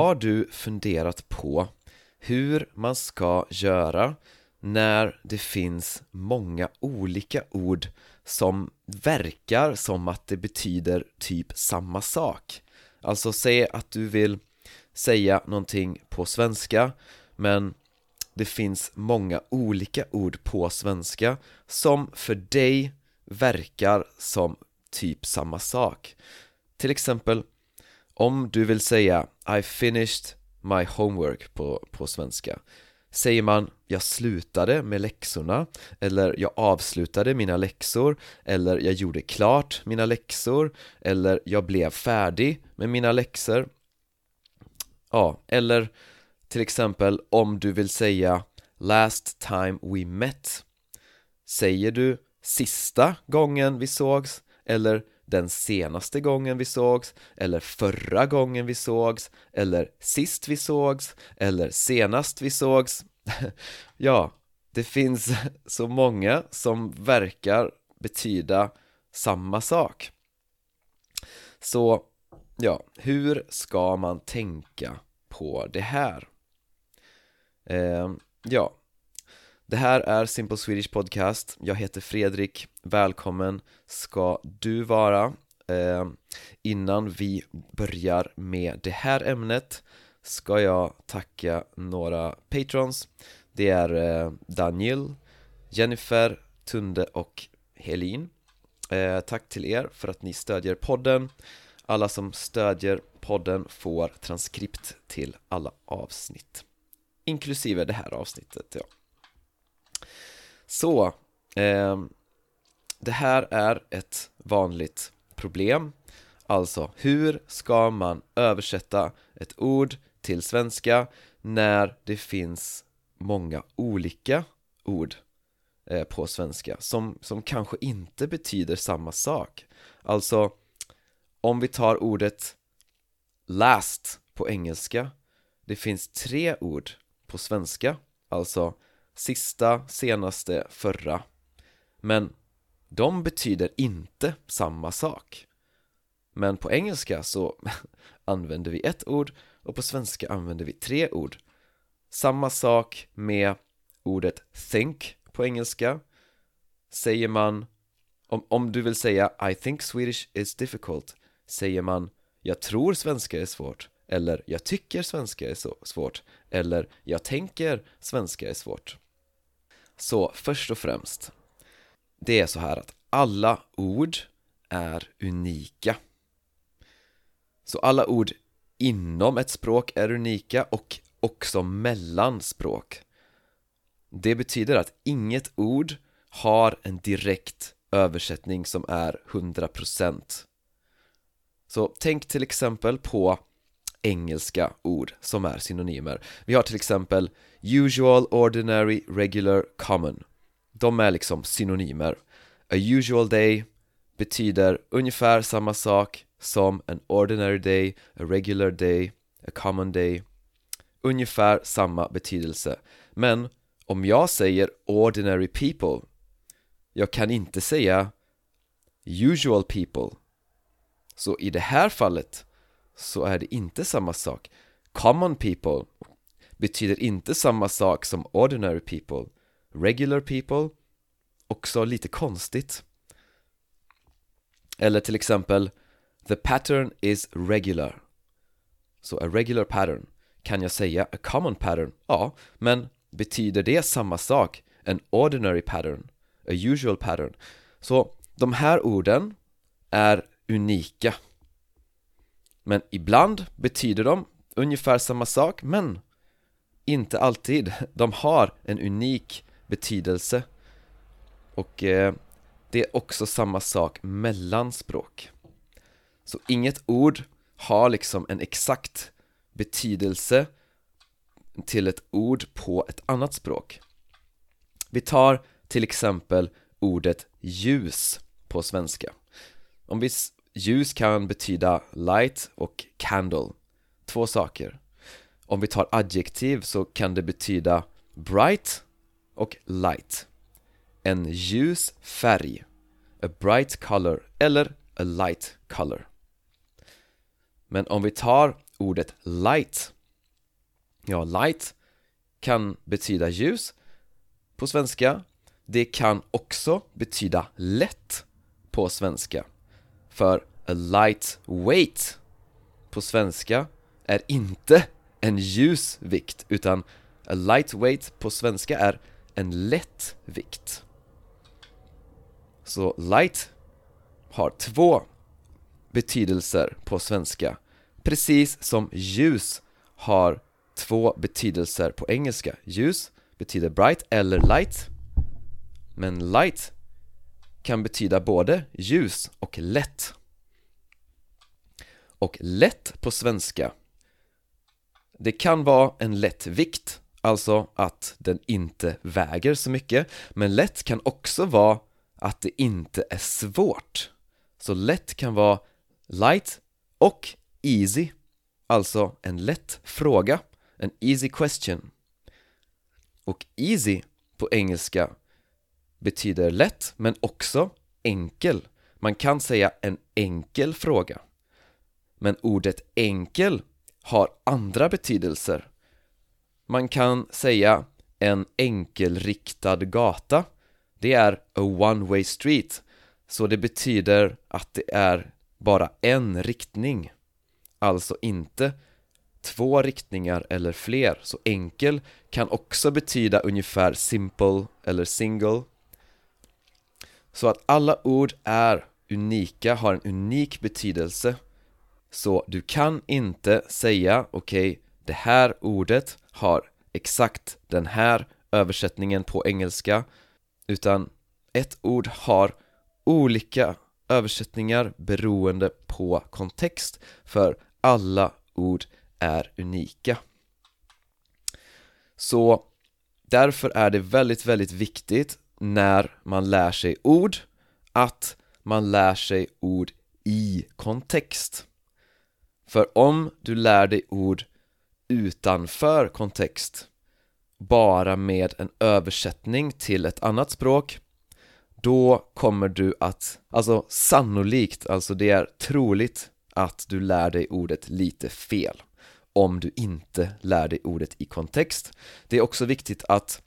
Har du funderat på hur man ska göra när det finns många olika ord som verkar som att det betyder typ samma sak? Alltså säg att du vill säga någonting på svenska men det finns många olika ord på svenska som för dig verkar som typ samma sak Till exempel om du vill säga I finished my homework på, på svenska Säger man jag slutade med läxorna eller jag avslutade mina läxor eller jag gjorde klart mina läxor eller jag blev färdig med mina läxor Ja, eller till exempel om du vill säga Last time we met Säger du sista gången vi sågs eller den senaste gången vi sågs eller förra gången vi sågs eller sist vi sågs eller senast vi sågs Ja, det finns så många som verkar betyda samma sak Så, ja, hur ska man tänka på det här? Eh, ja, det här är Simple Swedish Podcast. Jag heter Fredrik, välkommen ska du vara eh, Innan vi börjar med det här ämnet ska jag tacka några patrons. Det är eh, Daniel, Jennifer, Tunde och Helin. Eh, Tack till er för att ni stödjer podden. Alla som stödjer podden får transkript till alla avsnitt Inklusive det här avsnittet, ja så, eh, det här är ett vanligt problem. Alltså, hur ska man översätta ett ord till svenska när det finns många olika ord eh, på svenska som, som kanske inte betyder samma sak? Alltså, om vi tar ordet last på engelska Det finns tre ord på svenska. Alltså sista, senaste, förra. Men de betyder inte samma sak. Men på engelska så använder vi ett ord och på svenska använder vi tre ord. Samma sak med ordet think på engelska. Säger man om, om du vill säga I think Swedish is difficult Säger man Jag tror svenska är svårt Eller jag tycker svenska är så svårt Eller jag tänker svenska är svårt så först och främst Det är så här att alla ord är unika. Så alla ord inom ett språk är unika och också mellan språk. Det betyder att inget ord har en direkt översättning som är 100% Så tänk till exempel på engelska ord som är synonymer. Vi har till exempel usual, ordinary, regular, common. De är liksom synonymer. A usual day betyder ungefär samma sak som en ordinary day, a regular day, a common day. Ungefär samma betydelse. Men om jag säger ordinary people Jag kan inte säga usual people. Så i det här fallet så är det inte samma sak Common people betyder inte samma sak som ordinary people Regular people också lite konstigt Eller till exempel The pattern is regular Så a regular pattern Kan jag säga a common pattern? Ja, men betyder det samma sak? An ordinary pattern? A usual pattern? Så de här orden är unika men ibland betyder de ungefär samma sak, men inte alltid. De har en unik betydelse. Och eh, det är också samma sak mellan språk. Så inget ord har liksom en exakt betydelse till ett ord på ett annat språk. Vi tar till exempel ordet ljus på svenska. Om vi, ljus kan betyda light och candle. Två saker. Om vi tar adjektiv så kan det betyda bright och light. En ljus färg A bright color eller a light color. Men om vi tar ordet light Ja, light kan betyda ljus. På svenska Det kan också betyda lätt på svenska. För a light weight på svenska är inte en ljus vikt utan a lightweight på svenska är en lätt vikt. Så light har två betydelser på svenska. Precis som ljus har två betydelser på engelska. Ljus betyder bright eller light Men light kan betyda både ljus och lätt. Och lätt på svenska Det kan vara en lätt vikt Alltså att den inte väger så mycket Men lätt kan också vara att det inte är svårt. Så lätt kan vara light och easy Alltså en lätt fråga, en easy question. Och easy på engelska betyder lätt men också enkel. Man kan säga en enkel fråga. Men ordet enkel har andra betydelser. Man kan säga en enkelriktad gata. Det är a one way street. Så det betyder att det är bara en riktning. Alltså inte två riktningar eller fler. Så enkel kan också betyda ungefär simple eller single. Så att alla ord är unika, har en unik betydelse. Så du kan inte säga okej, okay, det här ordet har exakt den här översättningen på engelska Utan ett ord har olika översättningar beroende på kontext För alla ord är unika. Så därför är det väldigt, väldigt viktigt när man lär sig ord att man lär sig ord i kontext För om du lär dig ord utanför kontext bara med en översättning till ett annat språk då kommer du att, alltså sannolikt, alltså det är troligt att du lär dig ordet lite fel om du inte lär dig ordet i kontext. Det är också viktigt att,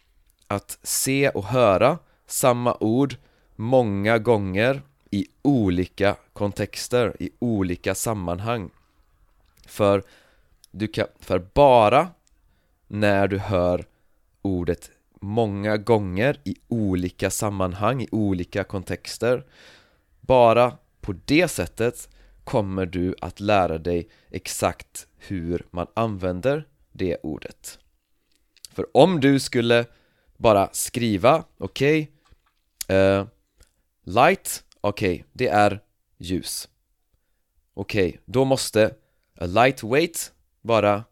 att se och höra samma ord många gånger i olika kontexter, i olika sammanhang. För, du kan, för bara när du hör ordet många gånger i olika sammanhang, i olika kontexter Bara på det sättet kommer du att lära dig exakt hur man använder det ordet För om du skulle bara skriva, okej. Okay, uh, Light, okej, okay, det är ljus. Okej, okay, då måste a light weight” vara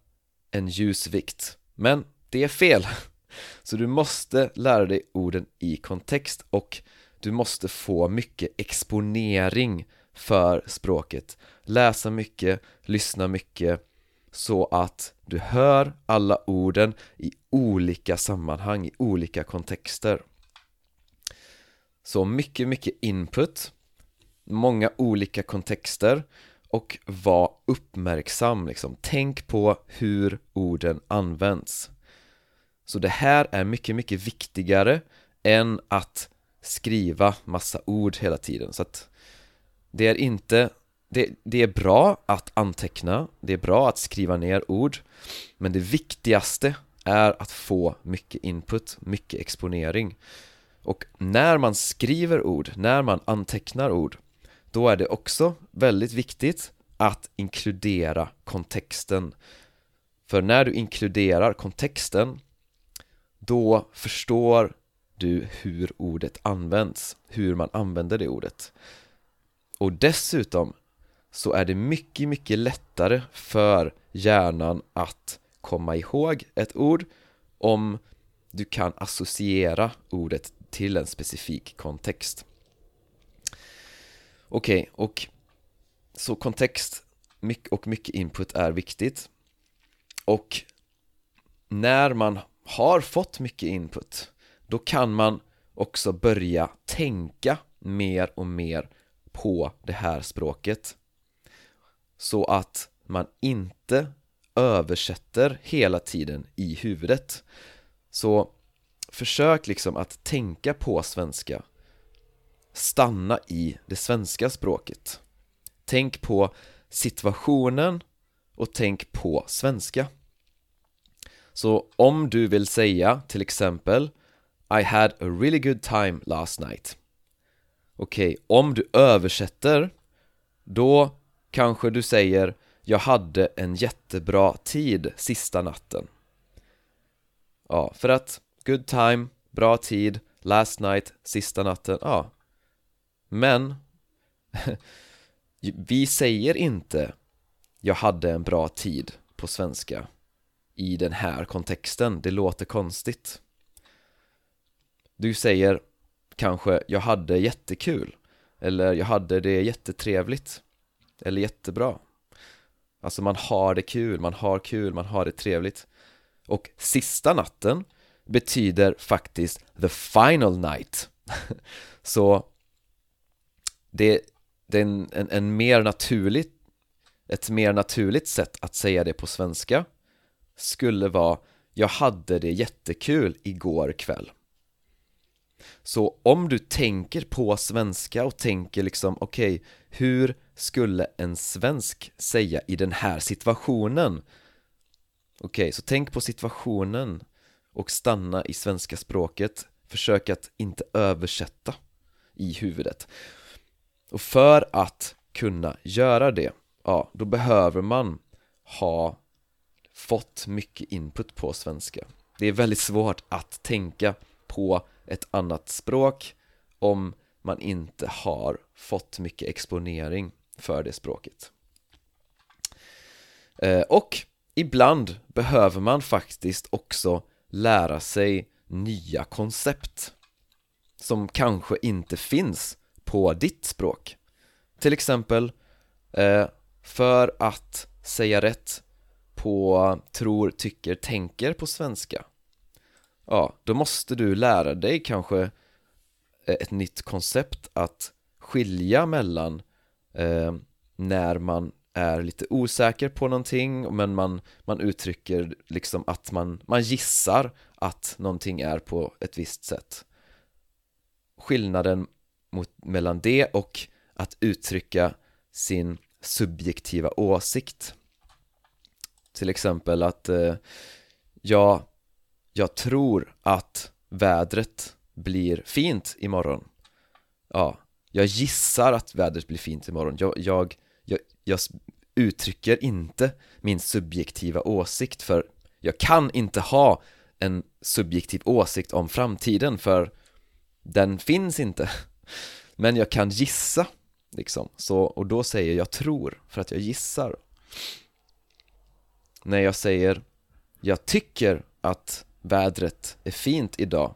en ljus vikt. Men det är fel. Så du måste lära dig orden i kontext och du måste få mycket exponering för språket. Läsa mycket, lyssna mycket så att du hör alla orden i olika sammanhang, i olika kontexter. Så mycket, mycket input Många olika kontexter och var uppmärksam liksom. Tänk på hur orden används. Så det här är mycket, mycket viktigare än att skriva massa ord hela tiden. Så att det är inte det, det är bra att anteckna, det är bra att skriva ner ord men det viktigaste är att få mycket input, mycket exponering. Och när man skriver ord, när man antecknar ord då är det också väldigt viktigt att inkludera kontexten. För när du inkluderar kontexten då förstår du hur ordet används, hur man använder det ordet. Och dessutom så är det mycket, mycket lättare för hjärnan att komma ihåg ett ord om du kan associera ordet till en specifik kontext. Okej, okay, och så kontext och mycket input är viktigt. Och när man har fått mycket input då kan man också börja tänka mer och mer på det här språket så att man inte översätter hela tiden i huvudet. Så försök liksom att tänka på svenska. Stanna i det svenska språket. Tänk på situationen och tänk på svenska. Så om du vill säga till exempel I had a really good time last night. Okej, okay, om du översätter Då kanske du säger Jag hade en jättebra tid sista natten. Ja, för att good time, bra tid, last night, sista natten, ja. Men Vi säger inte Jag hade en bra tid på svenska I den här kontexten, det låter konstigt. Du säger kanske Jag hade jättekul Eller jag hade det jättetrevligt. Eller jättebra. Alltså man har det kul, man har kul, man har det trevligt. Och sista natten betyder faktiskt the final night. Så det, det är en, en, en mer naturligt ett mer naturligt sätt att säga det på svenska skulle vara Jag hade det jättekul igår kväll. Så om du tänker på svenska och tänker liksom okej okay, Hur skulle en svensk säga i den här situationen? Okej, okay, så tänk på situationen och stanna i svenska språket. Försök att inte översätta i huvudet. Och för att kunna göra det, ja, då behöver man ha fått mycket input på svenska. Det är väldigt svårt att tänka på ett annat språk om man inte har fått mycket exponering för det språket. Eh, och ibland behöver man faktiskt också lära sig nya koncept som kanske inte finns på ditt språk. Till exempel eh, för att säga rätt på tror, tycker, tänker på svenska. Ja, då måste du lära dig kanske ett nytt koncept att skilja mellan eh, när man är lite osäker på någonting men man, man uttrycker liksom att man, man gissar att någonting är på ett visst sätt. Skillnaden mot, mellan det och att uttrycka sin subjektiva åsikt. Till exempel att eh, jag, jag tror att vädret blir fint imorgon. Ja, jag gissar att vädret blir fint imorgon. Jag, jag, jag, jag uttrycker inte min subjektiva åsikt för jag kan inte ha en subjektiv åsikt om framtiden för den finns inte. Men jag kan gissa liksom, så, och då säger jag tror för att jag gissar. När jag säger jag tycker att vädret är fint idag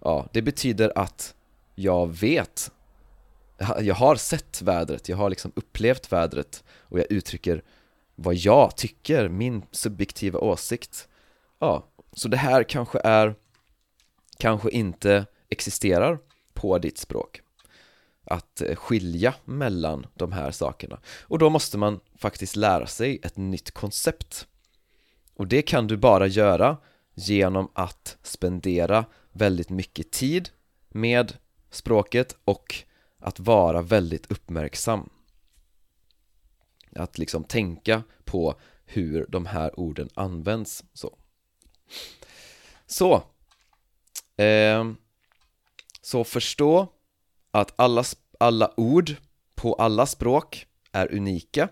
Ja, det betyder att jag vet jag har sett vädret, jag har liksom upplevt vädret och jag uttrycker vad jag tycker, min subjektiva åsikt. Ja, så det här kanske är kanske inte existerar på ditt språk. Att eh, skilja mellan de här sakerna. Och då måste man faktiskt lära sig ett nytt koncept. Och det kan du bara göra genom att spendera väldigt mycket tid med språket och att vara väldigt uppmärksam. Att liksom tänka på hur de här orden används så. Så eh, Så förstå att alla, alla ord på alla språk är unika.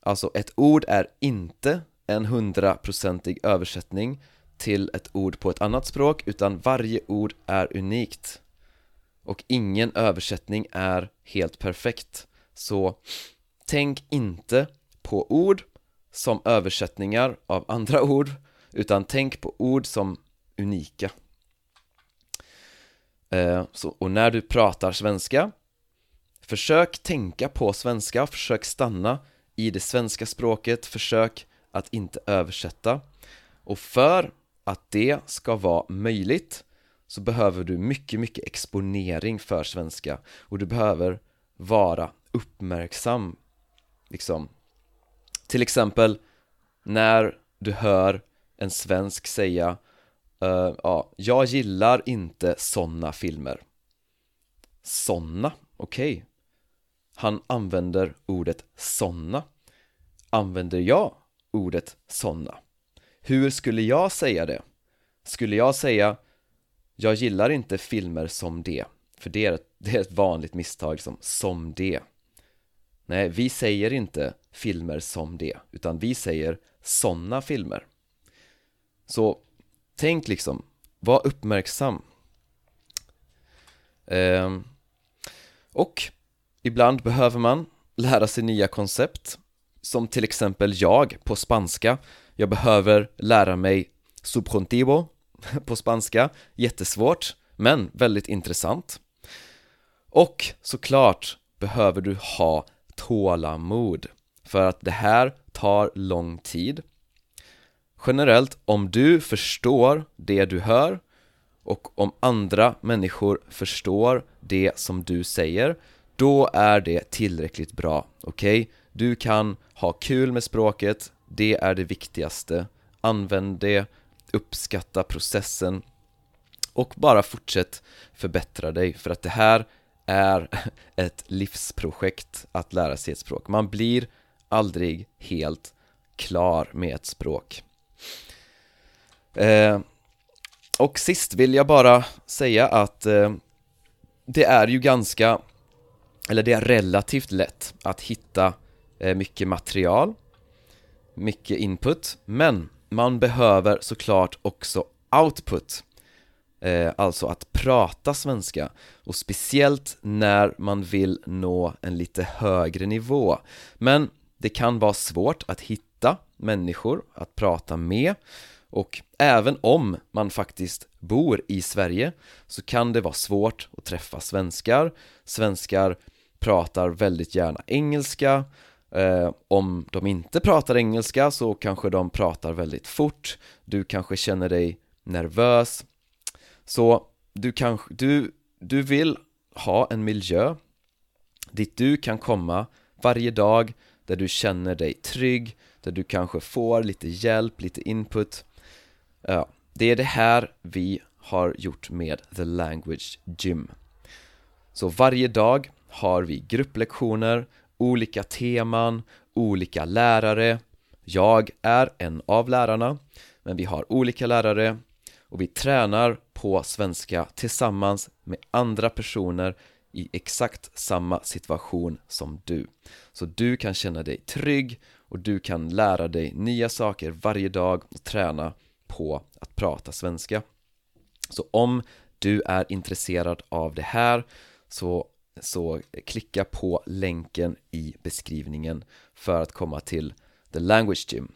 Alltså ett ord är inte en hundraprocentig översättning till ett ord på ett annat språk utan varje ord är unikt och ingen översättning är helt perfekt. Så tänk inte på ord som översättningar av andra ord utan tänk på ord som unika. Eh, så, och när du pratar svenska försök tänka på svenska, försök stanna i det svenska språket, försök att inte översätta. Och för att det ska vara möjligt så behöver du mycket, mycket exponering för svenska och du behöver vara uppmärksam liksom Till exempel när du hör en svensk säga uh, ja, jag gillar inte såna filmer Såna, okej okay. Han använder ordet såna Använder jag ordet såna? Hur skulle jag säga det? Skulle jag säga jag gillar inte filmer som det För det är ett, det är ett vanligt misstag som som det. Nej, vi säger inte filmer som det Utan vi säger såna filmer. Så tänk liksom, var uppmärksam. Ehm, Och ibland behöver man lära sig nya koncept Som till exempel jag på spanska. Jag behöver lära mig subjuntivo på spanska Jättesvårt, men väldigt intressant Och såklart behöver du ha tålamod För att det här tar lång tid Generellt, om du förstår det du hör och om andra människor förstår det som du säger då är det tillräckligt bra, okej? Okay? Du kan ha kul med språket, det är det viktigaste Använd det, uppskatta processen och bara fortsätt förbättra dig för att det här är ett livsprojekt att lära sig ett språk. Man blir aldrig helt klar med ett språk. Eh, Och sist vill jag bara säga att eh, det är ju ganska, eller det är relativt lätt att hitta eh, mycket material Mycket input, men man behöver såklart också output eh, Alltså att prata svenska och speciellt när man vill nå en lite högre nivå. Men det kan vara svårt att hitta människor att prata med och även om man faktiskt bor i Sverige så kan det vara svårt att träffa svenskar. Svenskar pratar väldigt gärna engelska eh, Om de inte pratar engelska så kanske de pratar väldigt fort. Du kanske känner dig nervös. Så du kanske, du, du vill ha en miljö dit du kan komma varje dag där du känner dig trygg, där du kanske får lite hjälp, lite input. Ja, det är det här vi har gjort med The Language Gym. Så varje dag har vi grupplektioner, olika teman, olika lärare. Jag är en av lärarna, men vi har olika lärare och vi tränar på svenska tillsammans med andra personer i exakt samma situation som du. Så du kan känna dig trygg och du kan lära dig nya saker varje dag och träna på att prata svenska. Så om du är intresserad av det här så, så klicka på länken i beskrivningen för att komma till The Language Gym.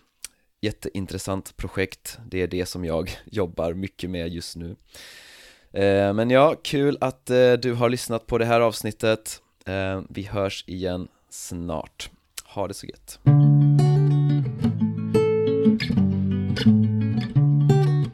Jätteintressant projekt, det är det som jag jobbar mycket med just nu. Eh, men ja, kul att eh, du har lyssnat på det här avsnittet. Eh, vi hörs igen snart. Ha det så gött.